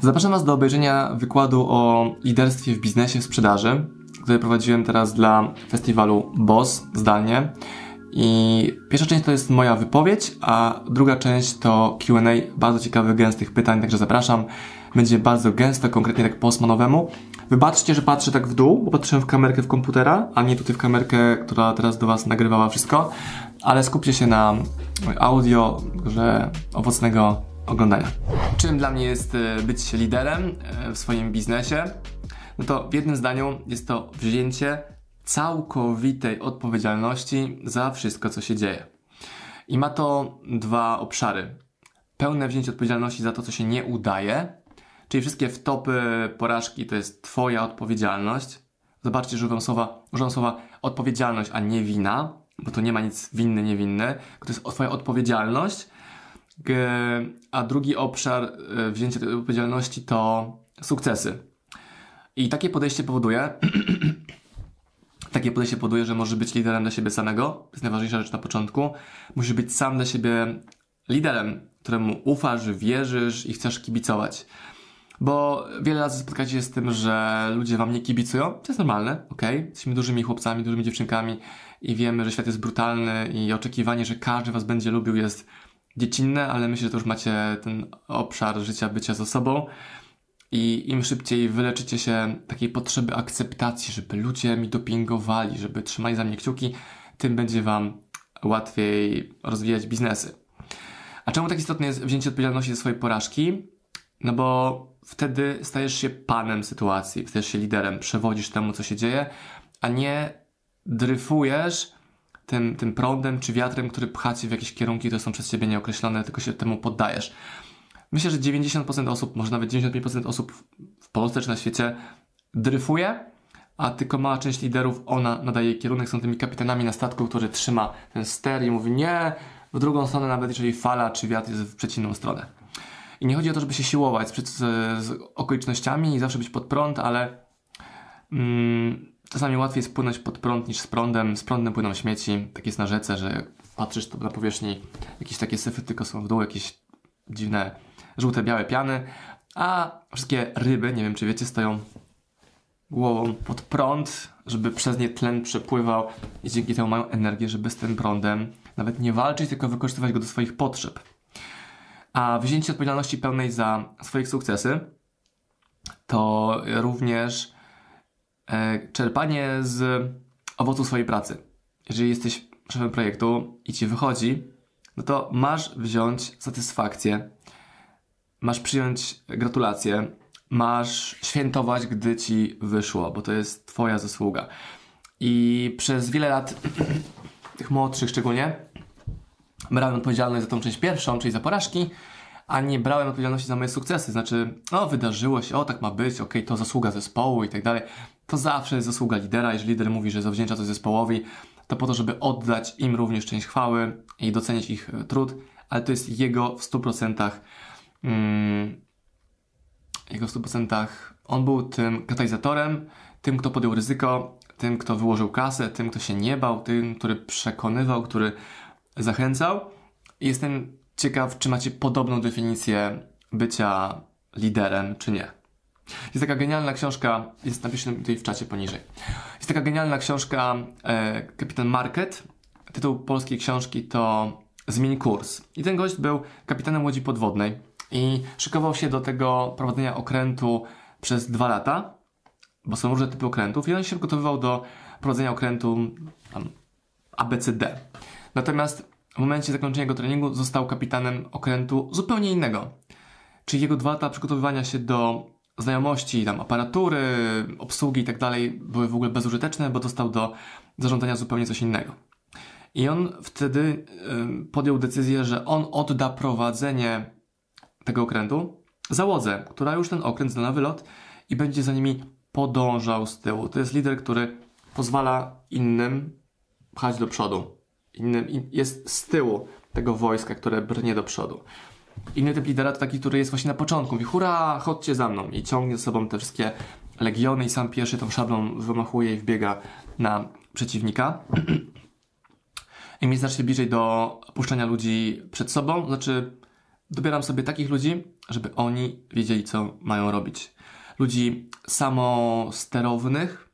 Zapraszam Was do obejrzenia wykładu o liderstwie w biznesie, w sprzedaży, który prowadziłem teraz dla festiwalu BOSS zdalnie. I pierwsza część to jest moja wypowiedź, a druga część to Q&A, bardzo ciekawych, gęstych pytań, także zapraszam. Będzie bardzo gęsto, konkretnie tak po osmanowemu. Wybaczcie, że patrzę tak w dół, bo patrzyłem w kamerkę w komputera, a nie tutaj w kamerkę, która teraz do Was nagrywała wszystko, ale skupcie się na audio, że owocnego oglądania. Czym dla mnie jest e, być liderem e, w swoim biznesie? No to w jednym zdaniu jest to wzięcie całkowitej odpowiedzialności za wszystko, co się dzieje. I ma to dwa obszary. Pełne wzięcie odpowiedzialności za to, co się nie udaje, czyli wszystkie wtopy, porażki to jest Twoja odpowiedzialność. Zobaczcie, że używam słowa, używam słowa odpowiedzialność, a nie wina, bo to nie ma nic winny, niewinny, to jest Twoja odpowiedzialność. A drugi obszar e, wzięcia tej odpowiedzialności to sukcesy. I takie podejście powoduje, takie podejście powoduje, że możesz być liderem dla siebie samego. To jest najważniejsza rzecz na początku. Musisz być sam dla siebie liderem, któremu ufasz, wierzysz i chcesz kibicować. Bo wiele razy spotkacie się z tym, że ludzie wam nie kibicują. To jest normalne, ok? Jesteśmy dużymi chłopcami, dużymi dziewczynkami i wiemy, że świat jest brutalny i oczekiwanie, że każdy was będzie lubił jest dziecinne, ale myślę, że to już macie ten obszar życia bycia ze sobą. I im szybciej wyleczycie się takiej potrzeby akceptacji, żeby ludzie mi dopingowali, żeby trzymali za mnie kciuki, tym będzie Wam łatwiej rozwijać biznesy. A czemu tak istotne jest wzięcie odpowiedzialności za swoje porażki? No bo wtedy stajesz się panem sytuacji, stajesz się liderem, przewodzisz temu, co się dzieje, a nie dryfujesz tym, tym prądem czy wiatrem, który pcha w jakieś kierunki, które są przez ciebie nieokreślone, tylko się temu poddajesz. Myślę, że 90% osób, może nawet 95% osób w Polsce czy na świecie dryfuje, a tylko mała część liderów, ona nadaje kierunek, są tymi kapitanami na statku, który trzyma ten ster i mówi nie, w drugą stronę nawet jeżeli fala czy wiatr jest w przeciwną stronę. I nie chodzi o to, żeby się siłować z, z, okolicznościami i zawsze być pod prąd, ale czasami łatwiej jest płynąć pod prąd niż z prądem. Z prądem płyną śmieci, tak jest na rzece, że patrzysz na powierzchni, jakieś takie syfy tylko są w dół, jakieś dziwne żółte, białe piany, a wszystkie ryby, nie wiem czy wiecie, stoją głową pod prąd, żeby przez nie tlen przepływał i dzięki temu mają energię, żeby z tym prądem nawet nie walczyć, tylko wykorzystywać go do swoich potrzeb. A wzięcie odpowiedzialności pełnej za swoje sukcesy to również czerpanie z owocu swojej pracy. Jeżeli jesteś szefem projektu i ci wychodzi, no to masz wziąć satysfakcję masz przyjąć gratulacje, masz świętować, gdy ci wyszło, bo to jest twoja zasługa. I przez wiele lat, tych młodszych szczególnie, brałem odpowiedzialność za tą część pierwszą, czyli za porażki, a nie brałem odpowiedzialności za moje sukcesy. Znaczy, o, wydarzyło się, o, tak ma być, okej, okay, to zasługa zespołu i tak dalej. To zawsze jest zasługa lidera. Jeżeli lider mówi, że zawdzięcza coś zespołowi, to po to, żeby oddać im również część chwały i docenić ich trud, ale to jest jego w 100% mm, jego 100% on był tym katalizatorem, tym, kto podjął ryzyko, tym, kto wyłożył kasę, tym, kto się nie bał, tym, który przekonywał, który zachęcał. Jestem ciekaw, czy macie podobną definicję bycia liderem, czy nie. Jest taka genialna książka, jest napiszmy tutaj w czacie poniżej. Jest taka genialna książka e, Kapitan Market. Tytuł polskiej książki to Zmień kurs. I ten gość był kapitanem łodzi podwodnej i szykował się do tego prowadzenia okrętu przez dwa lata, bo są różne typy okrętów i on się przygotowywał do prowadzenia okrętu tam, ABCD. Natomiast w momencie zakończenia jego treningu został kapitanem okrętu zupełnie innego. Czyli jego dwa lata przygotowywania się do znajomości, tam aparatury, obsługi i tak dalej były w ogóle bezużyteczne, bo dostał do zarządzania zupełnie coś innego. I on wtedy podjął decyzję, że on odda prowadzenie tego okrętu załodze, która już ten okręt zna na wylot i będzie za nimi podążał z tyłu. To jest lider, który pozwala innym pchać do przodu. Innym, jest z tyłu tego wojska, które brnie do przodu. Inny typ lidera to taki, który jest właśnie na początku. Mówi, hurra, chodźcie za mną. I ciągnie ze sobą te wszystkie legiony i sam pierwszy tą szablą wymachuje i wbiega na przeciwnika. Im jest znacznie bliżej do puszczania ludzi przed sobą, znaczy dobieram sobie takich ludzi, żeby oni wiedzieli, co mają robić. Ludzi samosterownych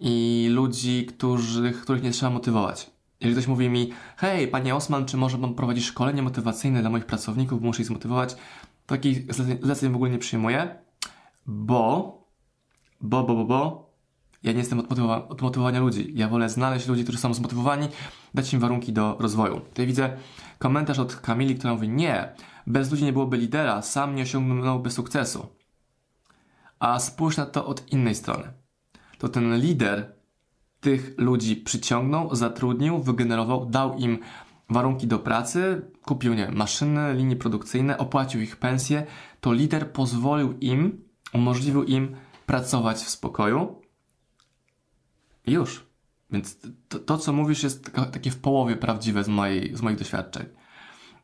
i ludzi, którzy, których nie trzeba motywować. Jeżeli ktoś mówi mi, hej, panie Osman, czy może pan prowadzić szkolenie motywacyjne dla moich pracowników, bo muszę ich zmotywować, takich zleceń w ogóle nie przyjmuję, bo, bo, bo, bo, bo, ja nie jestem od, motywowa- od motywowania ludzi. Ja wolę znaleźć ludzi, którzy są zmotywowani, dać im warunki do rozwoju. Tutaj widzę komentarz od Kamili, która mówi, nie, bez ludzi nie byłoby lidera, sam nie osiągnąłby sukcesu. A spójrz na to od innej strony. To ten lider tych ludzi przyciągnął, zatrudnił, wygenerował, dał im warunki do pracy, kupił, nie maszyny, linie produkcyjne, opłacił ich pensję, to lider pozwolił im, umożliwił im pracować w spokoju. Już. Więc to, to co mówisz, jest takie w połowie prawdziwe z, mojej, z moich doświadczeń.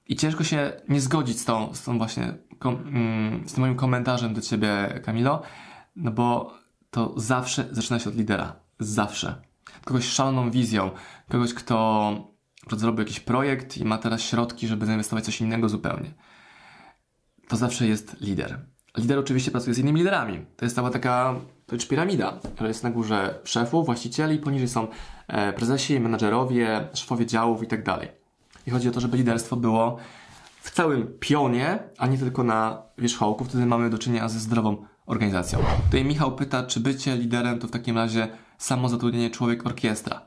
I ciężko się nie zgodzić z tą, z tą właśnie, kom, mm, z tym moim komentarzem do ciebie, Kamilo, no bo to zawsze zaczyna się od lidera. Zawsze. Kogoś z szaloną wizją, kogoś, kto zrobił jakiś projekt i ma teraz środki, żeby zainwestować coś innego zupełnie. To zawsze jest lider. Lider oczywiście pracuje z innymi liderami. To jest cała taka to jest piramida, która jest na górze szefów, właścicieli, poniżej są e, prezesi, menadżerowie, szefowie działów i tak. I chodzi o to, żeby liderstwo było w całym pionie, a nie tylko na wierzchołku. Wtedy mamy do czynienia ze zdrową organizacją. Tutaj Michał pyta, czy bycie liderem to w takim razie samo zatrudnienie człowiek orkiestra.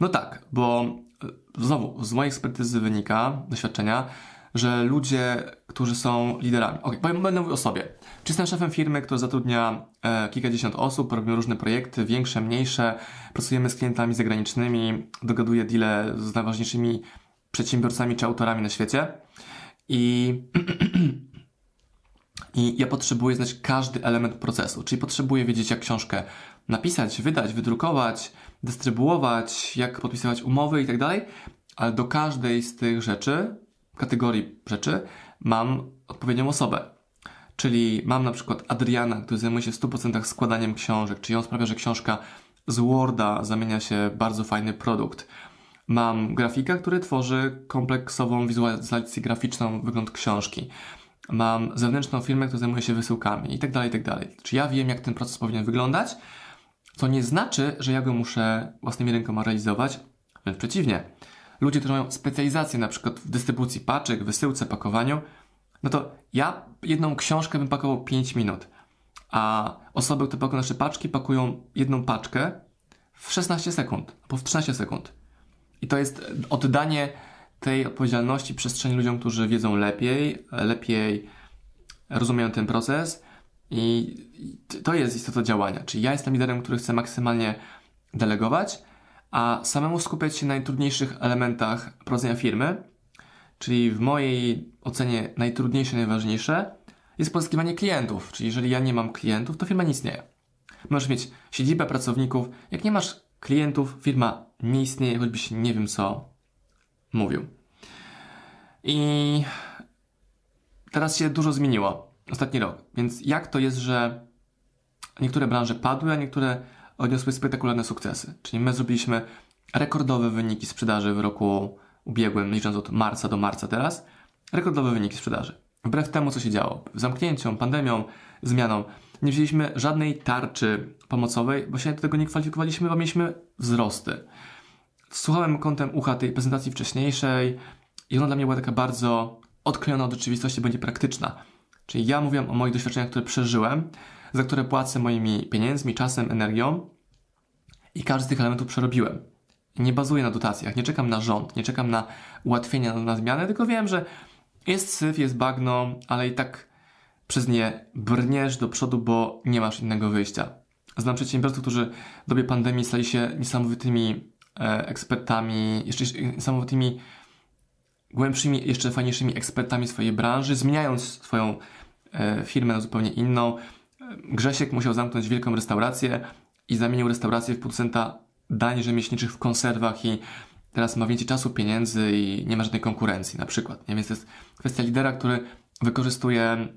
No tak, bo e, znowu z mojej ekspertyzy wynika, doświadczenia, że ludzie, którzy są liderami. Ok, powiem, będę mówił o sobie. Czy jestem szefem firmy, która zatrudnia e, kilkadziesiąt osób, robimy różne projekty, większe, mniejsze, pracujemy z klientami zagranicznymi, dogaduję deale z najważniejszymi przedsiębiorcami czy autorami na świecie i I ja potrzebuję znać każdy element procesu, czyli potrzebuję wiedzieć, jak książkę napisać, wydać, wydrukować, dystrybuować, jak podpisywać umowy i tak dalej, ale do każdej z tych rzeczy, kategorii rzeczy, mam odpowiednią osobę. Czyli mam na przykład Adriana, który zajmuje się w 100% składaniem książek, czyli on sprawia, że książka z Worda zamienia się w bardzo fajny produkt. Mam grafika, który tworzy kompleksową wizualizację graficzną, wygląd książki mam zewnętrzną firmę, która zajmuje się wysyłkami i tak dalej, i tak dalej. Czy ja wiem, jak ten proces powinien wyglądać? To nie znaczy, że ja go muszę własnymi rękoma realizować. Wręcz przeciwnie. Ludzie, którzy mają specjalizację na przykład w dystrybucji paczek, wysyłce, pakowaniu, no to ja jedną książkę bym pakował 5 minut, a osoby, które pakują nasze paczki, pakują jedną paczkę w 16 sekund, albo w 13 sekund. I to jest oddanie tej odpowiedzialności przestrzeni ludziom, którzy wiedzą lepiej, lepiej rozumieją ten proces i to jest istota działania. Czyli ja jestem liderem, który chce maksymalnie delegować, a samemu skupiać się na najtrudniejszych elementach prowadzenia firmy, czyli w mojej ocenie najtrudniejsze, najważniejsze jest pozyskiwanie klientów. Czyli jeżeli ja nie mam klientów, to firma nie istnieje. Możesz mieć siedzibę pracowników. Jak nie masz klientów, firma nie istnieje, choćbyś nie wiem co mówił. I teraz się dużo zmieniło. Ostatni rok. Więc jak to jest, że niektóre branże padły, a niektóre odniosły spektakularne sukcesy? Czyli my zrobiliśmy rekordowe wyniki sprzedaży w roku ubiegłym, licząc od marca do marca teraz. Rekordowe wyniki sprzedaży. Wbrew temu, co się działo. Zamknięciom, pandemią, zmianą. Nie wzięliśmy żadnej tarczy pomocowej, bo się do tego nie kwalifikowaliśmy, bo mieliśmy wzrosty słuchałem kątem ucha tej prezentacji wcześniejszej i ona dla mnie była taka bardzo odklejona od rzeczywistości, będzie praktyczna. Czyli ja mówiłem o moich doświadczeniach, które przeżyłem, za które płacę moimi pieniędzmi, czasem, energią i każdy z tych elementów przerobiłem. Nie bazuję na dotacjach, nie czekam na rząd, nie czekam na ułatwienia, na zmianę, tylko wiem, że jest syf, jest bagno, ale i tak przez nie brniesz do przodu, bo nie masz innego wyjścia. Znam przedsiębiorców, którzy w dobie pandemii stali się niesamowitymi ekspertami, jeszcze niesamowitymi, głębszymi, jeszcze fajniejszymi ekspertami swojej branży, zmieniając swoją e, firmę na zupełnie inną. E, Grzesiek musiał zamknąć wielką restaurację i zamienił restaurację w producenta dań rzemieślniczych w konserwach i teraz ma więcej czasu, pieniędzy i nie ma żadnej konkurencji na przykład. Nie? Więc to jest kwestia lidera, który wykorzystuje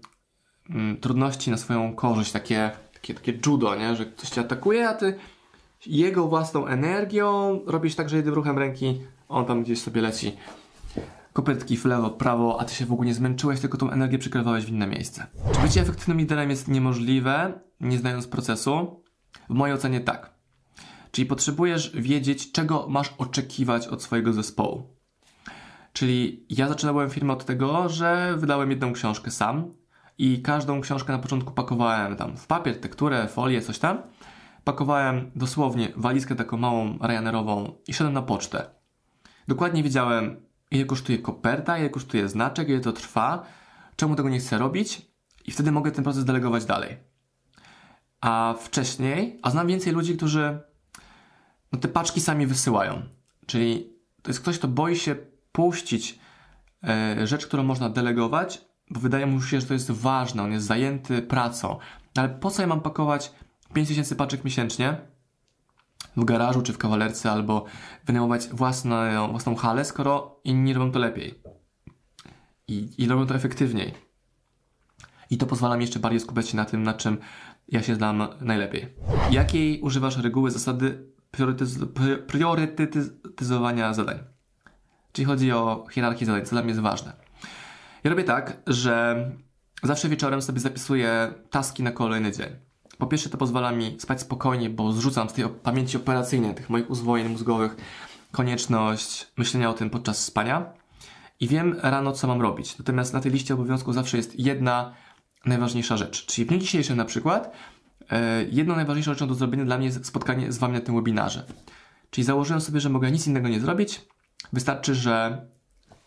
mm, trudności na swoją korzyść, takie, takie, takie judo, nie? że ktoś cię atakuje, a ty jego własną energią robisz tak, że jednym ruchem ręki on tam gdzieś sobie leci kopytki w lewo, prawo, a ty się w ogóle nie zmęczyłeś, tylko tą energię przykrywałeś w inne miejsce. Czy bycie efektywnym liderem jest niemożliwe, nie znając procesu? W mojej ocenie tak. Czyli potrzebujesz wiedzieć, czego masz oczekiwać od swojego zespołu. Czyli ja zaczynałem firmę od tego, że wydałem jedną książkę sam i każdą książkę na początku pakowałem tam w papier, tekturę, folię, coś tam. Pakowałem dosłownie walizkę taką małą Ryanerową i szedłem na pocztę. Dokładnie wiedziałem, ile kosztuje koperta, ile kosztuje znaczek, ile to trwa, czemu tego nie chcę robić i wtedy mogę ten proces delegować dalej. A wcześniej, a znam więcej ludzi, którzy no, te paczki sami wysyłają. Czyli to jest ktoś, kto boi się puścić e, rzecz, którą można delegować, bo wydaje mu się, że to jest ważne, on jest zajęty pracą. Ale po co ja mam pakować 5000 paczek miesięcznie w garażu czy w kawalerce, albo wynajmować własną, własną halę, skoro inni robią to lepiej i, i robią to efektywniej. I to pozwala mi jeszcze bardziej skupiać się na tym, na czym ja się znam najlepiej. Jakiej używasz reguły, zasady priorytetyz priorytetyzowania zadań? Czyli chodzi o hierarchię zadań, co dla mnie jest ważne. Ja robię tak, że zawsze wieczorem sobie zapisuję taski na kolejny dzień. Po pierwsze, to pozwala mi spać spokojnie, bo zrzucam z tej pamięci operacyjnej, tych moich uzwojeń mózgowych, konieczność myślenia o tym podczas spania i wiem rano, co mam robić. Natomiast na tej liście obowiązków zawsze jest jedna najważniejsza rzecz. Czyli w dniu dzisiejszym na przykład e, jedną najważniejszą rzeczą do zrobienia dla mnie jest spotkanie z Wami na tym webinarze. Czyli założyłem sobie, że mogę nic innego nie zrobić. Wystarczy, że...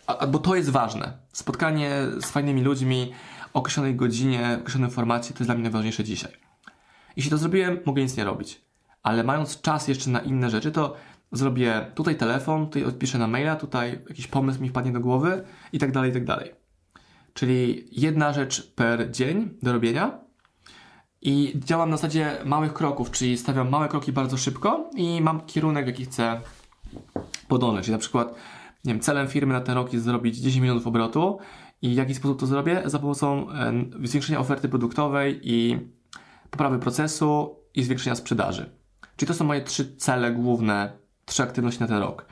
A, bo to jest ważne. Spotkanie z fajnymi ludźmi o określonej godzinie, określonym formacie to jest dla mnie najważniejsze dzisiaj. Jeśli to zrobiłem, mogę nic nie robić. Ale mając czas jeszcze na inne rzeczy, to zrobię tutaj telefon, tutaj odpiszę na maila, tutaj jakiś pomysł mi wpadnie do głowy i tak dalej, i tak dalej. Czyli jedna rzecz per dzień do robienia i działam na zasadzie małych kroków, czyli stawiam małe kroki bardzo szybko i mam kierunek, jaki chcę podążać. Czyli na przykład, nie wiem, celem firmy na ten rok jest zrobić 10 milionów obrotu i w jaki sposób to zrobię? Za pomocą zwiększenia oferty produktowej i poprawy procesu i zwiększenia sprzedaży. Czyli to są moje trzy cele główne, trzy aktywności na ten rok.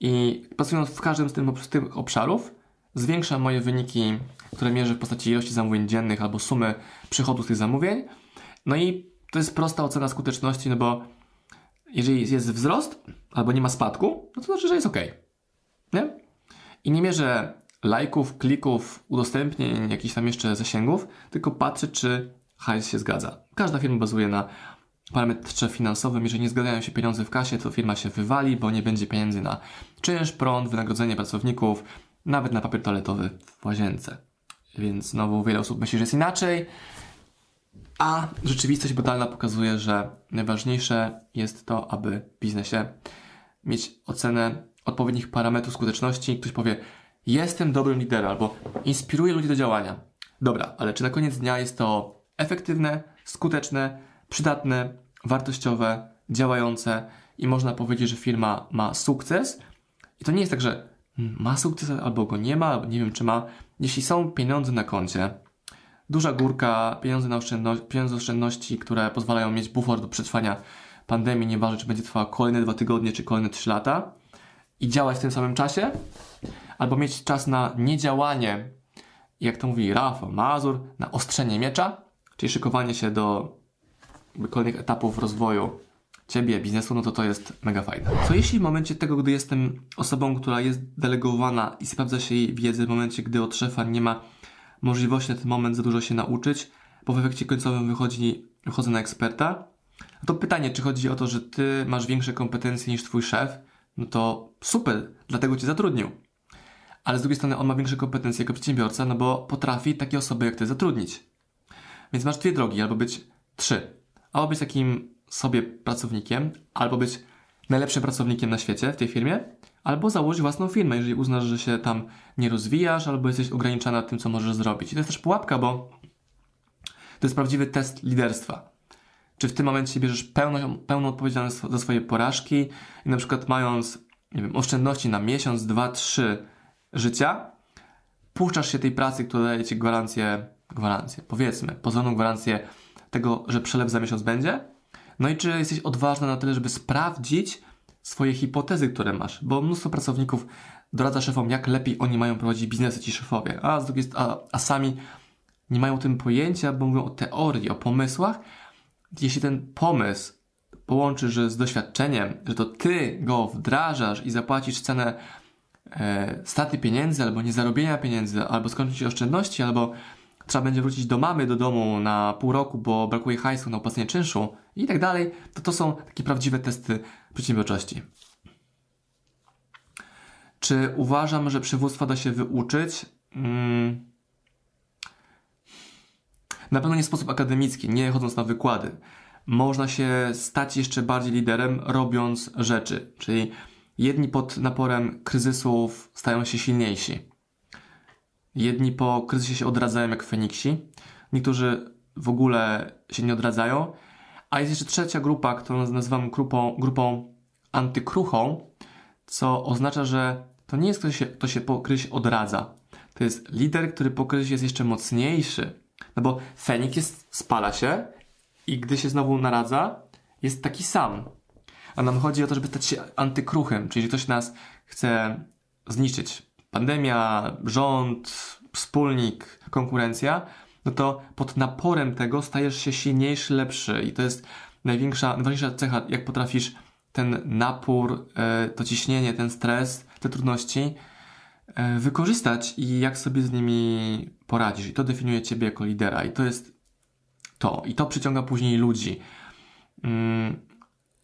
I pracując w każdym z tych, obszarów, zwiększam moje wyniki, które mierzę w postaci ilości zamówień dziennych albo sumy przychodów z tych zamówień. No i to jest prosta ocena skuteczności, no bo jeżeli jest wzrost albo nie ma spadku, no to znaczy, że jest ok. Nie? I nie mierzę lajków, klików, udostępnień, jakichś tam jeszcze zasięgów, tylko patrzę, czy hajs się zgadza. Każda firma bazuje na parametrze finansowym. Jeżeli nie zgadzają się pieniądze w kasie, to firma się wywali, bo nie będzie pieniędzy na czynsz, prąd, wynagrodzenie pracowników, nawet na papier toaletowy w łazience. Więc znowu wiele osób myśli, że jest inaczej, a rzeczywistość badalna pokazuje, że najważniejsze jest to, aby w biznesie mieć ocenę odpowiednich parametrów skuteczności. Ktoś powie, jestem dobrym liderem albo inspiruję ludzi do działania. Dobra, ale czy na koniec dnia jest to efektywne, skuteczne, przydatne, wartościowe, działające i można powiedzieć, że firma ma sukces? I to nie jest tak, że ma sukces albo go nie ma, albo nie wiem czy ma. Jeśli są pieniądze na koncie, duża górka, pieniądze na oszczędności, pieniądze oszczędności, które pozwalają mieć bufor do przetrwania pandemii, nieważne czy będzie trwała kolejne dwa tygodnie, czy kolejne trzy lata i działać w tym samym czasie, albo mieć czas na niedziałanie, jak to mówi Rafał Mazur, na ostrzenie miecza, czyli szykowanie się do kolejnych etapów rozwoju ciebie, biznesu, no to to jest mega fajne. Co jeśli w momencie tego, gdy jestem osobą, która jest delegowana i sprawdza się jej wiedzę, w momencie, gdy od szefa nie ma możliwości na ten moment za dużo się nauczyć, bo w efekcie końcowym wychodzi, wychodzę na eksperta, no to pytanie, czy chodzi o to, że ty masz większe kompetencje niż twój szef, no to super, dlatego cię zatrudnił. Ale z drugiej strony on ma większe kompetencje jako przedsiębiorca, no bo potrafi takie osoby jak ty zatrudnić. Więc masz dwie drogi, albo być trzy. Albo być takim sobie pracownikiem, albo być najlepszym pracownikiem na świecie w tej firmie, albo założyć własną firmę, jeżeli uznasz, że się tam nie rozwijasz, albo jesteś ograniczona tym, co możesz zrobić. I to jest też pułapka, bo to jest prawdziwy test liderstwa. Czy w tym momencie bierzesz pełną, pełną odpowiedzialność za swoje porażki i na przykład mając, nie wiem, oszczędności na miesiąc, dwa, trzy życia, puszczasz się tej pracy, która daje ci gwarancję, gwarancję, powiedzmy, pozorną gwarancję tego, że przelew za miesiąc będzie, no i czy jesteś odważna na tyle, żeby sprawdzić swoje hipotezy, które masz? Bo mnóstwo pracowników doradza szefom, jak lepiej oni mają prowadzić biznesy ci szefowie, a z drugiej a, a sami nie mają tym pojęcia, bo mówią o teorii, o pomysłach. Jeśli ten pomysł połączysz z doświadczeniem, że to ty go wdrażasz i zapłacisz cenę e, straty pieniędzy, albo niezarobienia pieniędzy, albo skończyć oszczędności, albo trzeba będzie wrócić do mamy, do domu na pół roku, bo brakuje hajsu na opłacenie czynszu i tak dalej, to to są takie prawdziwe testy przedsiębiorczości. Czy uważam, że przywództwa da się wyuczyć? Hmm. Na pewno nie w sposób akademicki, nie chodząc na wykłady. Można się stać jeszcze bardziej liderem, robiąc rzeczy. Czyli jedni pod naporem kryzysów stają się silniejsi. Jedni po kryzysie się odradzają jak Feniksi. Niektórzy w ogóle się nie odradzają. A jest jeszcze trzecia grupa, którą nazywam grupą, grupą antykruchą, co oznacza, że to nie jest ktoś, kto się po kryzysie odradza. To jest lider, który po kryzysie jest jeszcze mocniejszy. No bo Feniks jest, spala się i gdy się znowu naradza, jest taki sam. A nam chodzi o to, żeby stać się antykruchem, czyli ktoś nas chce zniszczyć. Pandemia, rząd, wspólnik, konkurencja, no to pod naporem tego stajesz się silniejszy, lepszy i to jest największa, najważniejsza cecha, jak potrafisz ten napór, e, to ciśnienie, ten stres, te trudności e, wykorzystać i jak sobie z nimi poradzisz. I to definiuje ciebie jako lidera. I to jest to. I to przyciąga później ludzi. Mm,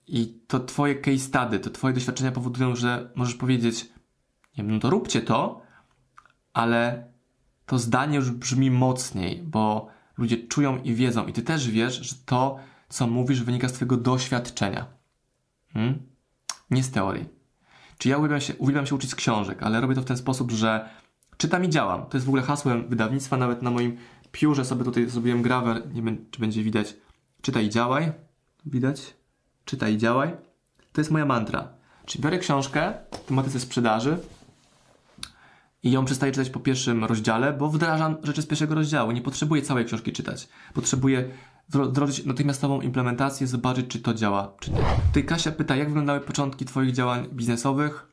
I to twoje case study, to twoje doświadczenia powodują, że możesz powiedzieć, nie wiem, no to róbcie to, ale to zdanie już brzmi mocniej, bo ludzie czują i wiedzą, i ty też wiesz, że to, co mówisz, wynika z twojego doświadczenia. Hmm? Nie z teorii. Czy ja uwielbiam się, uwielbiam się uczyć z książek, ale robię to w ten sposób, że czytam i działam. To jest w ogóle hasłem wydawnictwa, nawet na moim piórze sobie tutaj zrobiłem grawer, nie wiem, czy będzie widać. Czytaj i działaj. Widać? Czytaj i działaj. To jest moja mantra. Czyli biorę książkę w tematyce sprzedaży i ją przestaję czytać po pierwszym rozdziale, bo wdrażam rzeczy z pierwszego rozdziału. Nie potrzebuję całej książki czytać. Potrzebuję wdrożyć natychmiastową implementację, zobaczyć, czy to działa, czy nie. Kasia pyta, jak wyglądały początki Twoich działań biznesowych?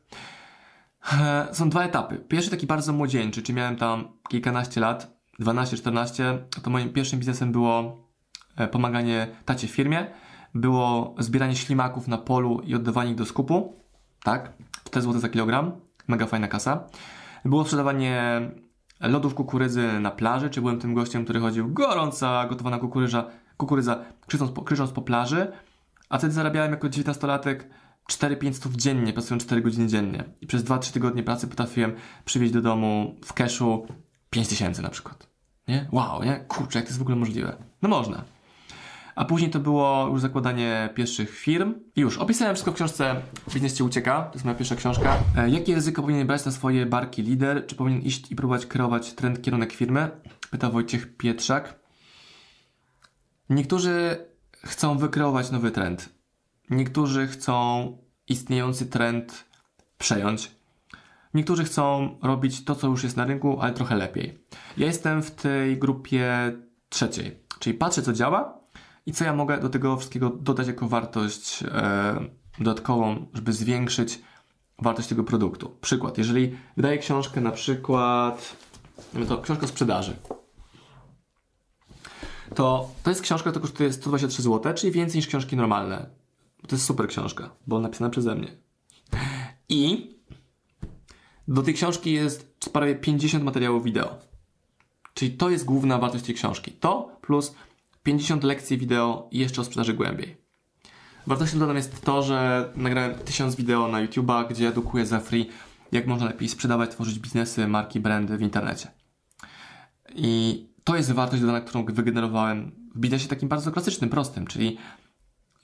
Są dwa etapy. Pierwszy taki bardzo młodzieńczy, czy miałem tam kilkanaście lat, 12-14, to moim pierwszym biznesem było e, pomaganie tacie w firmie. Było zbieranie ślimaków na polu i oddawanie ich do skupu. Tak, 4 zł za kilogram. Mega fajna kasa. Było sprzedawanie lodów kukurydzy na plaży, czy byłem tym gościem, który chodził gorąca, gotowana kukurydza, kukurydza krzycząc po, krzycząc po plaży, a wtedy zarabiałem jako 19-latek 4-5 dziennie, pracując 4 godziny dziennie. I przez 2-3 tygodnie pracy potrafiłem przywieźć do domu w cashu 5 tysięcy na przykład. Nie? Wow, nie? Kurczę, jak to jest w ogóle możliwe? No można. A później to było już zakładanie pierwszych firm. I już, opisałem wszystko w książce Biznes Cię Ucieka. To jest moja pierwsza książka. E, jakie ryzyko powinien brać na swoje barki lider? Czy powinien iść i próbować kreować trend, kierunek firmy? Pyta Wojciech Pietrzak. Niektórzy chcą wykreować nowy trend. Niektórzy chcą istniejący trend przejąć. Niektórzy chcą robić to, co już jest na rynku, ale trochę lepiej. Ja jestem w tej grupie trzeciej, czyli patrzę, co działa i co ja mogę do tego wszystkiego dodać jako wartość e, dodatkową, żeby zwiększyć wartość tego produktu. Przykład, jeżeli wydaję książkę na przykład, to książka sprzedaży, to to jest książka, która kosztuje 123 zł, czyli więcej niż książki normalne. To jest super książka, bo napisana przeze mnie. I do tej książki jest prawie 50 materiałów wideo. Czyli to jest główna wartość tej książki. To plus 50 lekcji wideo i jeszcze o sprzedaży głębiej. Wartością dodaną jest to, że nagrałem 1000 wideo na YouTube'a, gdzie edukuję za free, jak można lepiej sprzedawać, tworzyć biznesy, marki, brandy w internecie. I to jest wartość dodana, którą wygenerowałem w biznesie takim bardzo klasycznym, prostym, czyli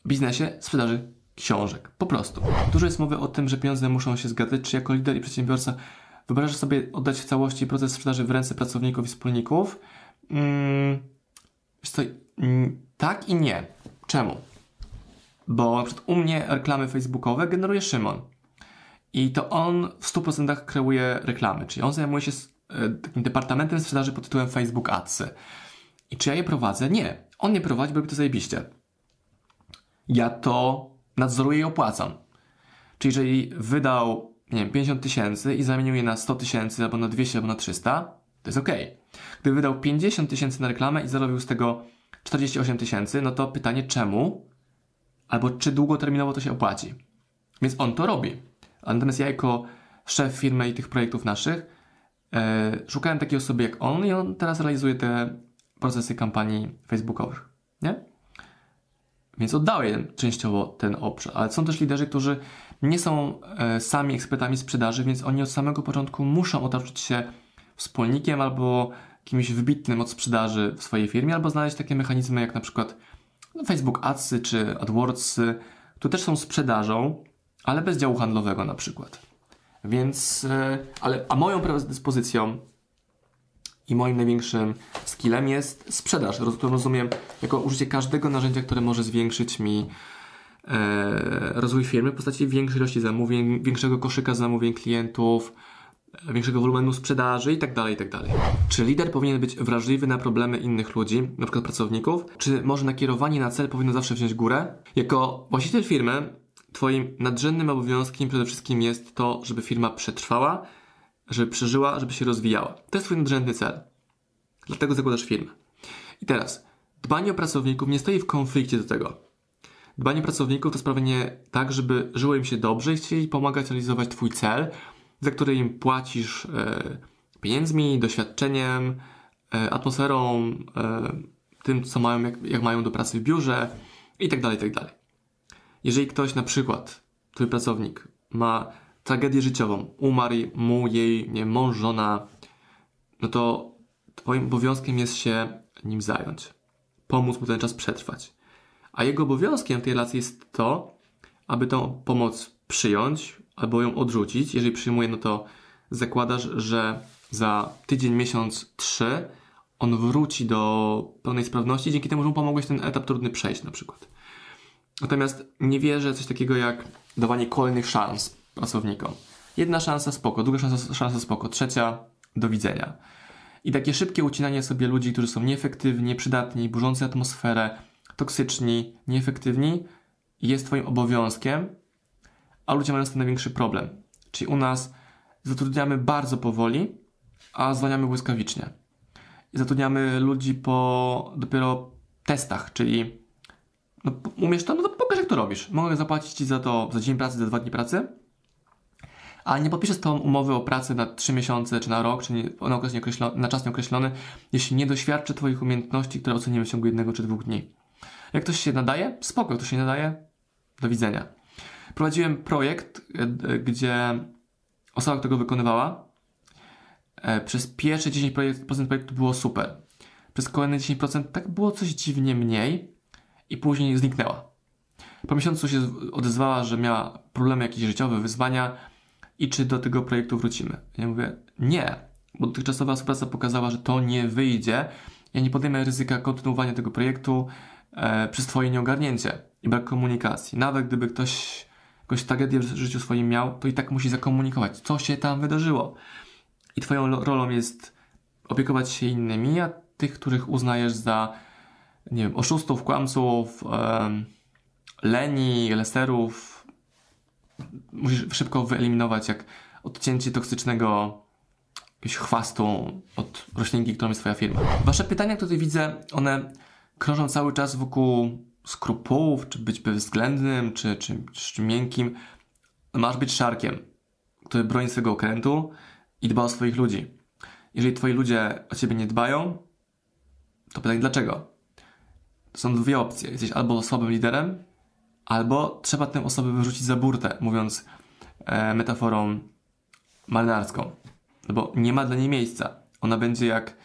biznesie sprzedaży książek. Po prostu. Dużo jest mowy o tym, że pieniądze muszą się zgadzać, czy jako lider i przedsiębiorca wyobrażasz sobie oddać w całości proces sprzedaży w ręce pracowników i wspólników? Hmm, co, mm, tak i nie. Czemu? Bo na przykład u mnie reklamy facebookowe generuje Szymon. I to on w 100% kreuje reklamy, czyli on zajmuje się e, takim departamentem sprzedaży pod tytułem Facebook Adsy. I czy ja je prowadzę? Nie. On nie prowadzi, bo robi to zajebiście. Ja to nadzoruję i opłacam. Czyli jeżeli wydał nie wiem, 50 tysięcy i zamienił je na 100 tysięcy, albo na 200, albo na 300, to jest ok. Gdyby wydał 50 tysięcy na reklamę i zarobił z tego 48 tysięcy, no to pytanie czemu, albo czy długoterminowo to się opłaci. Więc on to robi. Natomiast ja jako szef firmy i tych projektów naszych e, szukałem takiej osoby jak on i on teraz realizuje te procesy kampanii facebookowych, nie? Więc oddałem częściowo ten obszar, ale są też liderzy, którzy nie są e, sami ekspertami sprzedaży, więc oni od samego początku muszą otoczyć się wspólnikiem albo kimś wybitnym od sprzedaży w swojej firmie, albo znaleźć takie mechanizmy jak na przykład no, Facebook Adsy czy AdWordsy, które też są sprzedażą, ale bez działu handlowego na przykład. Więc, e, ale, a moją predyspozycją i moim największym skillem jest sprzedaż, to rozumiem jako użycie każdego narzędzia, które może zwiększyć mi e, rozwój firmy w postaci większej ilości zamówień, większego koszyka zamówień klientów, większego wolumenu sprzedaży i tak dalej, i tak dalej. Czy lider powinien być wrażliwy na problemy innych ludzi, na przykład pracowników? Czy może nakierowanie na cel powinno zawsze wziąć górę? Jako właściciel firmy, twoim nadrzędnym obowiązkiem przede wszystkim jest to, żeby firma przetrwała, żeby przeżyła, żeby się rozwijała. To jest twój nadrzędny cel. Dlatego zakładasz firmę. I teraz, dbanie o pracowników nie stoi w konflikcie do tego. Dbanie o pracowników to sprawienie tak, żeby żyło im się dobrze i chcieli pomagać realizować twój cel, za który im płacisz e, pieniędzmi, doświadczeniem, e, atmosferą, e, tym, co mają, jak, jak mają do pracy w biurze i tak dalej, i tak. Jeżeli ktoś na przykład, twój pracownik ma tragedię życiową, umarł mu jej nie, mąż, żona, no to twoim obowiązkiem jest się nim zająć. Pomóc mu ten czas przetrwać. A jego obowiązkiem w tej relacji jest to, aby tą pomoc przyjąć albo ją odrzucić. Jeżeli przyjmuje, no to zakładasz, że za tydzień, miesiąc, trzy on wróci do pełnej sprawności dzięki temu, że mu pomogłeś ten etap trudny przejść na przykład. Natomiast nie wierzę coś takiego jak dawanie kolejnych szans pracownikom. Jedna szansa spoko, druga szansa, szansa spoko, trzecia do widzenia. I takie szybkie ucinanie sobie ludzi, którzy są nieefektywni, nieprzydatni, burzący atmosferę, toksyczni, nieefektywni, jest Twoim obowiązkiem, a ludzie mają z tym największy problem. Czyli u nas zatrudniamy bardzo powoli, a zwalniamy błyskawicznie. I zatrudniamy ludzi po dopiero testach, czyli no, umiesz to, no to pokaż jak to robisz. Mogę zapłacić Ci za to za dzień pracy, za dwa dni pracy, a nie podpiszesz tą umowę o pracę na 3 miesiące, czy na rok, czy na, okres na czas nieokreślony, jeśli nie doświadczy Twoich umiejętności, które ocenimy w ciągu jednego czy dwóch dni. Jak ktoś się nadaje, spoko, ktoś się nie nadaje, do widzenia. Prowadziłem projekt, e, gdzie osoba, która go wykonywała, e, przez pierwsze 10% projektu było super. Przez kolejne 10% tak było coś dziwnie mniej i później zniknęła. Po miesiącu się odezwała, że miała problemy jakieś życiowe, wyzwania, i czy do tego projektu wrócimy. Ja mówię, nie, bo dotychczasowa współpraca pokazała, że to nie wyjdzie. Ja nie podejmę ryzyka kontynuowania tego projektu e, przez Twoje nieogarnięcie i brak komunikacji. Nawet gdyby ktoś jakąś tragedię w życiu swoim miał, to i tak musi zakomunikować, co się tam wydarzyło. I Twoją rolą jest opiekować się innymi, a tych, których uznajesz za, nie wiem, oszustów, kłamców, e, leni, lesterów, musisz szybko wyeliminować, jak odcięcie toksycznego jakiegoś chwastu od roślinki, którą jest twoja firma. Wasze pytania, które tutaj widzę, one krążą cały czas wokół skrupułów, czy być bezwzględnym, czy, czy, czy miękkim. Masz być szarkiem, który broni swojego okrętu i dba o swoich ludzi. Jeżeli twoi ludzie o ciebie nie dbają, to pytanie dlaczego? Są dwie opcje. Jesteś albo słabym liderem, albo trzeba tę osobę wyrzucić za burtę, mówiąc e, metaforą marynarską. No bo nie ma dla niej miejsca. Ona będzie jak,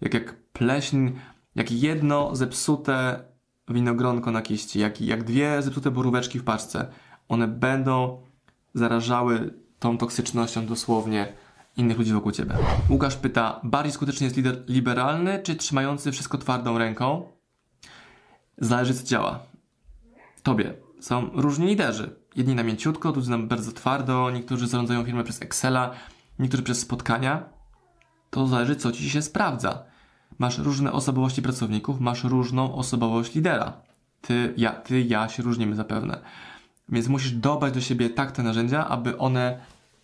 jak, jak pleśń, jak jedno zepsute winogronko na kiści, jak, jak dwie zepsute boróweczki w paczce. One będą zarażały tą toksycznością dosłownie innych ludzi wokół ciebie. Łukasz pyta, bardziej skuteczny jest lider liberalny, czy trzymający wszystko twardą ręką? Zależy co działa. Tobie są różni liderzy. Jedni na mięciutko, drudzy bardzo twardo, niektórzy zarządzają firmę przez Excela, niektórzy przez spotkania. To zależy, co ci się sprawdza. Masz różne osobowości pracowników, masz różną osobowość lidera. Ty, ja, ty, ja się różnimy zapewne. Więc musisz dobrać do siebie tak te narzędzia, aby one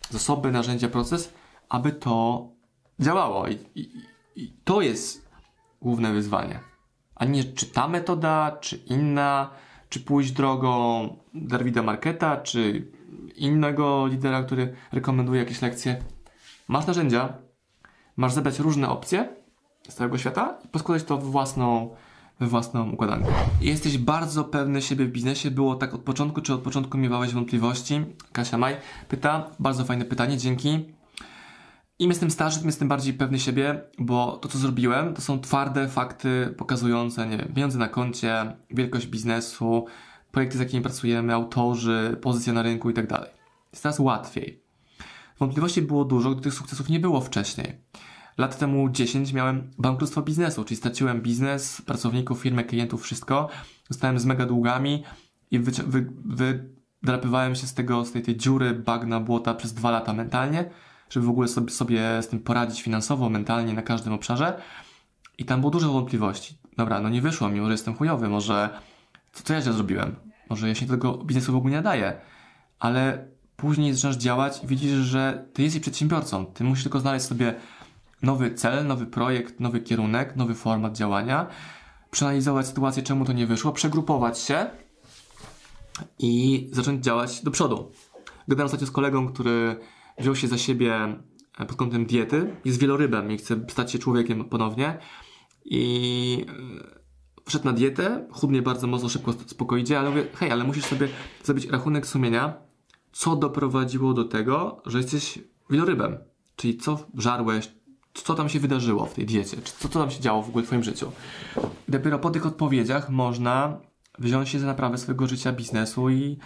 zasoby, narzędzia, proces, aby to działało. I, i, i to jest główne wyzwanie. A nie czy ta metoda, czy inna, czy pójść drogą Davida Marketa, czy innego lidera, który rekomenduje jakieś lekcje. Masz narzędzia, masz zebrać różne opcje z całego świata i poskładać to w własną, we własną układankę. Jesteś bardzo pewny siebie w biznesie. Było tak od początku, czy od początku miewałeś wątpliwości? Kasia Maj pyta. Bardzo fajne pytanie, dzięki. Im jestem starszy, tym jestem bardziej pewny siebie, bo to, co zrobiłem, to są twarde fakty pokazujące, nie wiem, pieniądze na koncie, wielkość biznesu, projekty, z jakimi pracujemy, autorzy, pozycja na rynku i tak. Jest teraz łatwiej. Wątpliwości było dużo, gdy tych sukcesów nie było wcześniej. Lat temu 10 miałem bankructwo biznesu, czyli straciłem biznes, pracowników, firmę, klientów, wszystko. Zostałem z mega długami i wydrapywałem wy, się z tego, z tej, tej dziury, bagna, błota przez dwa lata mentalnie, żeby w ogóle sobie, sobie z tym poradzić finansowo, mentalnie, na każdym obszarze. I tam było dużo wątpliwości. Dobra, no nie wyszło mi, może jestem chujowy, może co, co ja źle zrobiłem? Może ja się tego biznesu w ogóle nie nadaję. Ale później zaczynasz działać i widzisz, że ty jesteś przedsiębiorcą. Ty musisz tylko znaleźć sobie nowy cel, nowy projekt, nowy kierunek, nowy format działania, przeanalizować sytuację, czemu to nie wyszło, przegrupować się i zacząć działać do przodu. Gadałem ostatnio z kolegą, który wziął się za siebie e, pod kątem diety, jest wielorybem i chce stać się człowiekiem ponownie i e, wszedł na dietę, chudnie bardzo mocno, szybko, spokojnie, ale mówię, hej, ale musisz sobie zrobić rachunek sumienia, co doprowadziło do tego, że jesteś wielorybem. Czyli co żarłeś, co tam się wydarzyło w tej diecie, czy co, co tam się działo w ogóle w Twoim życiu. Dopiero po tych odpowiedziach można wziąć się za naprawę swojego życia, biznesu i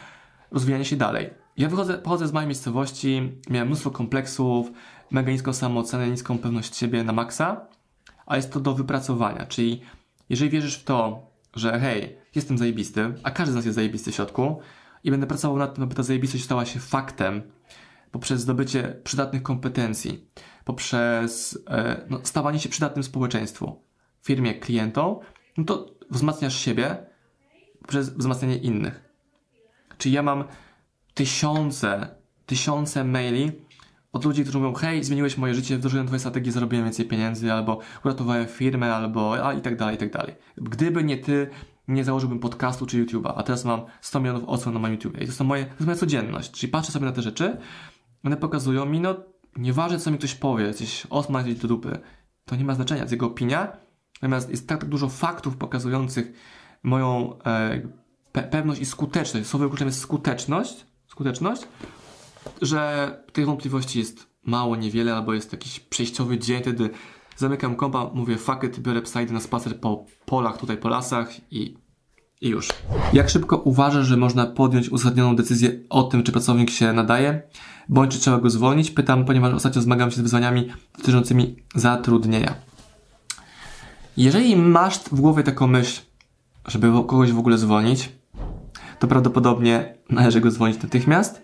rozwijanie się dalej. Ja wychodzę, pochodzę z małej miejscowości, miałem mnóstwo kompleksów, mega niską samoocenę, niską pewność siebie na maksa, a jest to do wypracowania, czyli jeżeli wierzysz w to, że hej, jestem zajebisty, a każdy z nas jest zajebisty w środku i będę pracował nad tym, aby ta zajebistość stała się faktem poprzez zdobycie przydatnych kompetencji, poprzez e, no, stawanie się przydatnym społeczeństwu, firmie, klientom, no to wzmacniasz siebie poprzez wzmacnianie innych. Czyli ja mam tysiące, tysiące maili od ludzi, którzy mówią, hej, zmieniłeś moje życie, wdrożyłem twoje strategie, zarobiłem więcej pieniędzy, albo uratowałem firmę, albo a i tak dalej, i tak dalej. Gdyby nie ty, nie założyłbym podcastu czy YouTube'a, a teraz mam 100 milionów odsłon na moim YouTube. I to, są moje, to jest moja codzienność. Czyli patrzę sobie na te rzeczy, one pokazują mi, no, nieważne co mi ktoś powie, coś osma gdzieś do dupy, to nie ma znaczenia, jest jego opinia, natomiast jest tak, tak dużo faktów pokazujących moją e, pe pewność i skuteczność, słowem kluczem jest skuteczność, skuteczność, że tych wątpliwości jest mało, niewiele, albo jest jakiś przejściowy dzień, wtedy zamykam kompa, mówię fuck it, biorę psa, idę na spacer po polach, tutaj po lasach i, i już. Jak szybko uważasz, że można podjąć uzasadnioną decyzję o tym, czy pracownik się nadaje, bądź czy trzeba go zwolnić? Pytam, ponieważ ostatnio zmagam się z wyzwaniami dotyczącymi zatrudnienia. Jeżeli masz w głowie taką myśl, żeby kogoś w ogóle zwolnić, to prawdopodobnie należy go zwolnić natychmiast.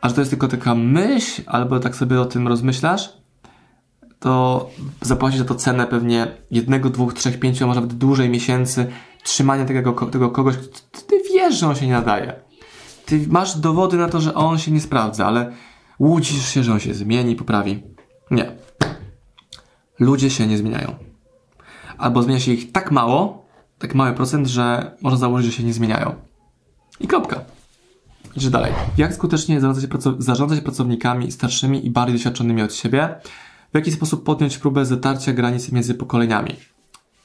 A że to jest tylko taka myśl, albo tak sobie o tym rozmyślasz, to zapłacisz za to cenę pewnie jednego, dwóch, trzech, pięciu, a może nawet dłużej miesięcy trzymania tego, tego kogoś, ty wiesz, że on się nie nadaje. Ty masz dowody na to, że on się nie sprawdza, ale łudzisz się, że on się zmieni, poprawi. Nie. Ludzie się nie zmieniają. Albo zmienia się ich tak mało, tak mały procent, że można założyć, że się nie zmieniają. I kropka. Idziesz dalej. Jak skutecznie zarządzać, zarządzać pracownikami starszymi i bardziej doświadczonymi od siebie? W jaki sposób podjąć próbę zatarcia granic między pokoleniami?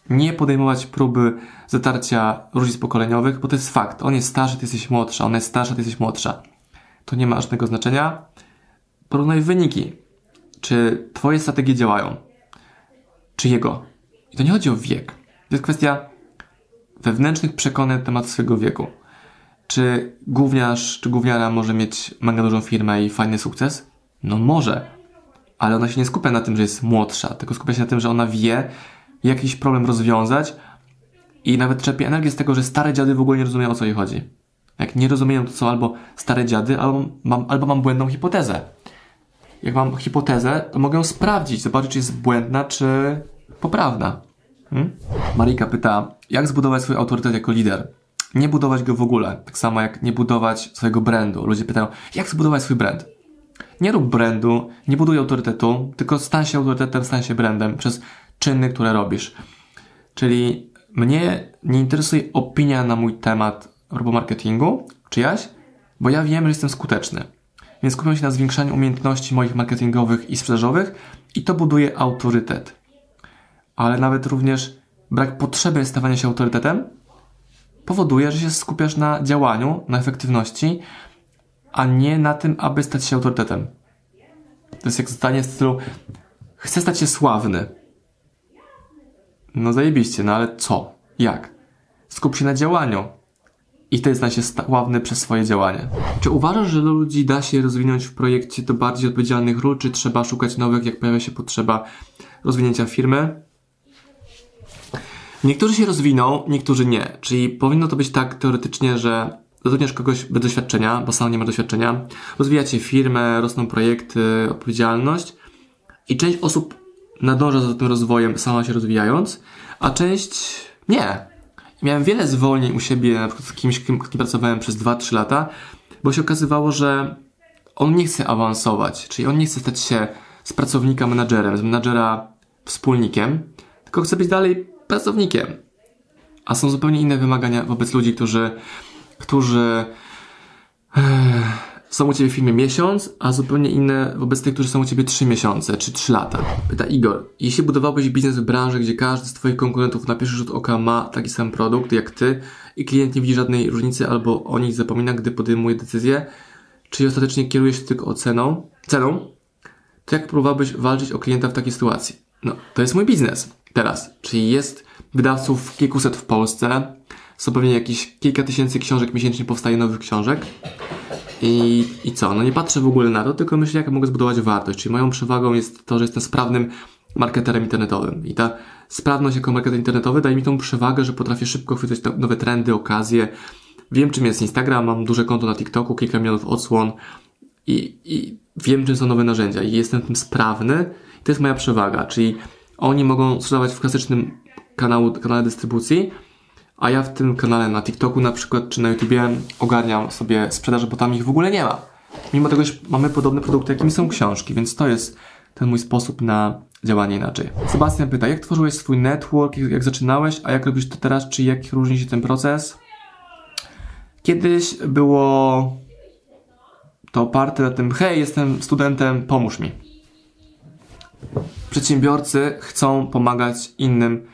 Nie podejmować próby zatarcia różnic pokoleniowych, bo to jest fakt. On jest starszy, ty jesteś młodsza. Ona jest starsza, ty jesteś młodsza. To nie ma żadnego znaczenia. Porównaj wyniki. Czy twoje strategie działają? Czy jego? I to nie chodzi o wiek. To jest kwestia wewnętrznych przekonań na temat swojego wieku. Czy gówniarz, czy gówniara może mieć mega dużą firmę i fajny sukces? No może, ale ona się nie skupia na tym, że jest młodsza, tylko skupia się na tym, że ona wie, jakiś problem rozwiązać i nawet czerpie energię z tego, że stare dziady w ogóle nie rozumieją, o co jej chodzi. Jak nie rozumieją, to są albo stare dziady, albo mam, albo mam błędną hipotezę. Jak mam hipotezę, to mogę ją sprawdzić, zobaczyć, czy jest błędna, czy poprawna. Hmm? Marika pyta, jak zbudować swój autorytet jako lider? Nie budować go w ogóle. Tak samo jak nie budować swojego brandu. Ludzie pytają, jak zbudować swój brand? Nie rób brandu, nie buduj autorytetu, tylko stań się autorytetem, stań się brandem przez czyny, które robisz. Czyli mnie nie interesuje opinia na mój temat robomarketingu, czyjaś, bo ja wiem, że jestem skuteczny. Więc skupiam się na zwiększaniu umiejętności moich marketingowych i sprzedażowych i to buduje autorytet. Ale nawet również brak potrzeby stawania się autorytetem powoduje, że się skupiasz na działaniu, na efektywności, a nie na tym, aby stać się autorytetem. To jest jak zdanie w stylu chcę stać się sławny. No zajebiście, no ale co? Jak? Skup się na działaniu. I wtedy stanie się sławny przez swoje działanie. Czy uważasz, że ludzi da się rozwinąć w projekcie do bardziej odpowiedzialnych ról, czy trzeba szukać nowych, jak pojawia się potrzeba rozwinięcia firmy? Niektórzy się rozwiną, niektórzy nie. Czyli powinno to być tak teoretycznie, że zatrudniasz kogoś bez doświadczenia, bo sam nie ma doświadczenia, rozwijacie firmę, rosną projekty, odpowiedzialność i część osób nadąża za tym rozwojem sama się rozwijając, a część nie. Miałem wiele zwolnień u siebie, na przykład z kimś, kim, kim pracowałem przez 2-3 lata, bo się okazywało, że on nie chce awansować, czyli on nie chce stać się z pracownika menadżerem, z menadżera wspólnikiem, tylko chce być dalej pracownikiem. A są zupełnie inne wymagania wobec ludzi, którzy, którzy e, są u Ciebie w firmie miesiąc, a zupełnie inne wobec tych, którzy są u Ciebie 3 miesiące czy 3 lata. Pyta Igor, jeśli budowałbyś biznes w branży, gdzie każdy z Twoich konkurentów na pierwszy rzut oka ma taki sam produkt jak Ty i klient nie widzi żadnej różnicy albo o nich zapomina, gdy podejmuje decyzję, czy ostatecznie kieruje się tylko oceną, ceną, to jak próbowałbyś walczyć o klienta w takiej sytuacji? No, to jest mój biznes teraz. Czyli jest wydawców kilkuset w Polsce, są pewnie jakieś kilka tysięcy książek miesięcznie powstaje nowych książek. I, I co? No nie patrzę w ogóle na to, tylko myślę, jak mogę zbudować wartość. Czyli moją przewagą jest to, że jestem sprawnym marketerem internetowym. I ta sprawność jako marketer internetowy daje mi tą przewagę, że potrafię szybko chwytać nowe trendy, okazje. Wiem, czym jest Instagram, mam duże konto na TikToku, kilka milionów odsłon i, i wiem, czym są nowe narzędzia i jestem tym sprawny. I to jest moja przewaga, czyli oni mogą sprzedawać w klasycznym kanału, kanale dystrybucji, a ja w tym kanale na TikToku na przykład, czy na YouTubie ogarniam sobie sprzedaż, bo tam ich w ogóle nie ma. Mimo tego, że mamy podobne produkty, jakimi są książki, więc to jest ten mój sposób na działanie inaczej. Sebastian pyta, jak tworzyłeś swój network, jak, jak zaczynałeś, a jak robisz to teraz, czy jak różni się ten proces? Kiedyś było to oparte na tym, hej, jestem studentem, pomóż mi. Przedsiębiorcy chcą pomagać innym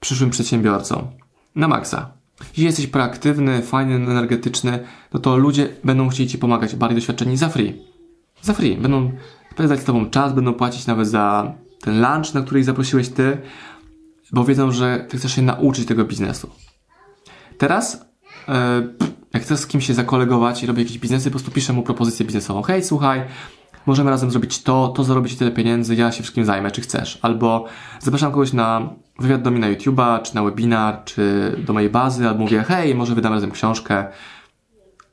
przyszłym przedsiębiorcom. Na maksa. Jeśli jesteś proaktywny, fajny, energetyczny, no to ludzie będą chcieli Ci pomagać, bardziej doświadczeni za free. Za free. Będą spędzać z Tobą czas, będą płacić nawet za ten lunch, na który ich zaprosiłeś Ty, bo wiedzą, że Ty chcesz się nauczyć tego biznesu. Teraz, e, jak chcesz z kimś się zakolegować i robię jakieś biznesy, po prostu piszę mu propozycję biznesową. Hej, słuchaj, możemy razem zrobić to, to zarobić tyle pieniędzy, ja się wszystkim zajmę, czy chcesz. Albo zapraszam kogoś na wywiad do mnie na YouTube'a, czy na webinar, czy do mojej bazy, albo mówię, hej, może wydam razem książkę.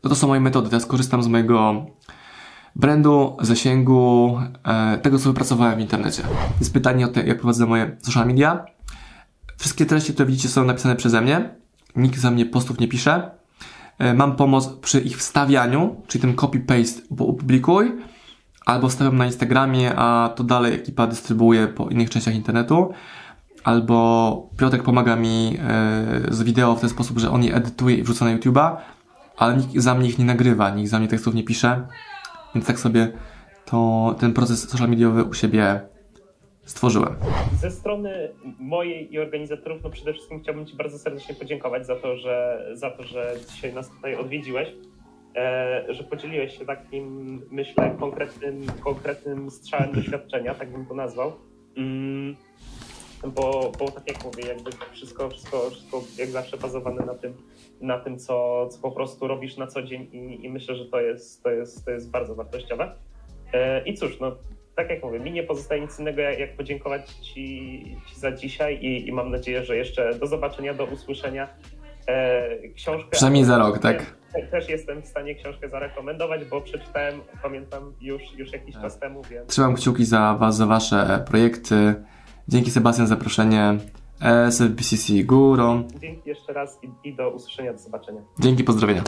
No to są moje metody. Teraz korzystam z mojego brandu, zasięgu, e, tego, co wypracowałem w internecie. Jest pytanie o to, jak prowadzę moje social media. Wszystkie treści, które widzicie, są napisane przeze mnie. Nikt za mnie postów nie pisze. E, mam pomoc przy ich wstawianiu, czyli ten copy-paste opublikuj albo wstawiam na Instagramie, a to dalej ekipa dystrybuuje po innych częściach internetu, albo Piotrek pomaga mi e, z wideo w ten sposób, że on je edytuje i wrzuca na YouTube'a, ale nikt za mnie ich nie nagrywa, nikt za mnie tekstów nie pisze, więc tak sobie to, ten proces social mediowy u siebie stworzyłem. Ze strony mojej i organizatorów, no przede wszystkim chciałbym Ci bardzo serdecznie podziękować za to, że, za to, że dzisiaj nas tutaj odwiedziłeś. E, że podzieliłeś się takim, myślę, konkretnym, konkretnym strzałem doświadczenia, tak bym to nazwał. Mm, bo, bo tak jak mówię, jakby wszystko, wszystko, wszystko jak zawsze bazowane na tym, na tym co, co po prostu robisz na co dzień i, i myślę, że to jest, to, jest, to jest bardzo wartościowe. E, I cóż, no tak jak mówię, mi nie pozostaje nic innego, jak, jak podziękować ci, ci, za dzisiaj i, i mam nadzieję, że jeszcze do zobaczenia, do usłyszenia. E, książkę. Przynajmniej za rok, tak? też jestem w stanie książkę zarekomendować, bo przeczytałem, pamiętam już, już jakiś tak. czas temu, więc... Trzymam kciuki za Was, za Wasze projekty. Dzięki Sebastian za zaproszenie. SFBCC górą. Dzięki jeszcze raz i, i do usłyszenia, do zobaczenia. Dzięki, pozdrowienia.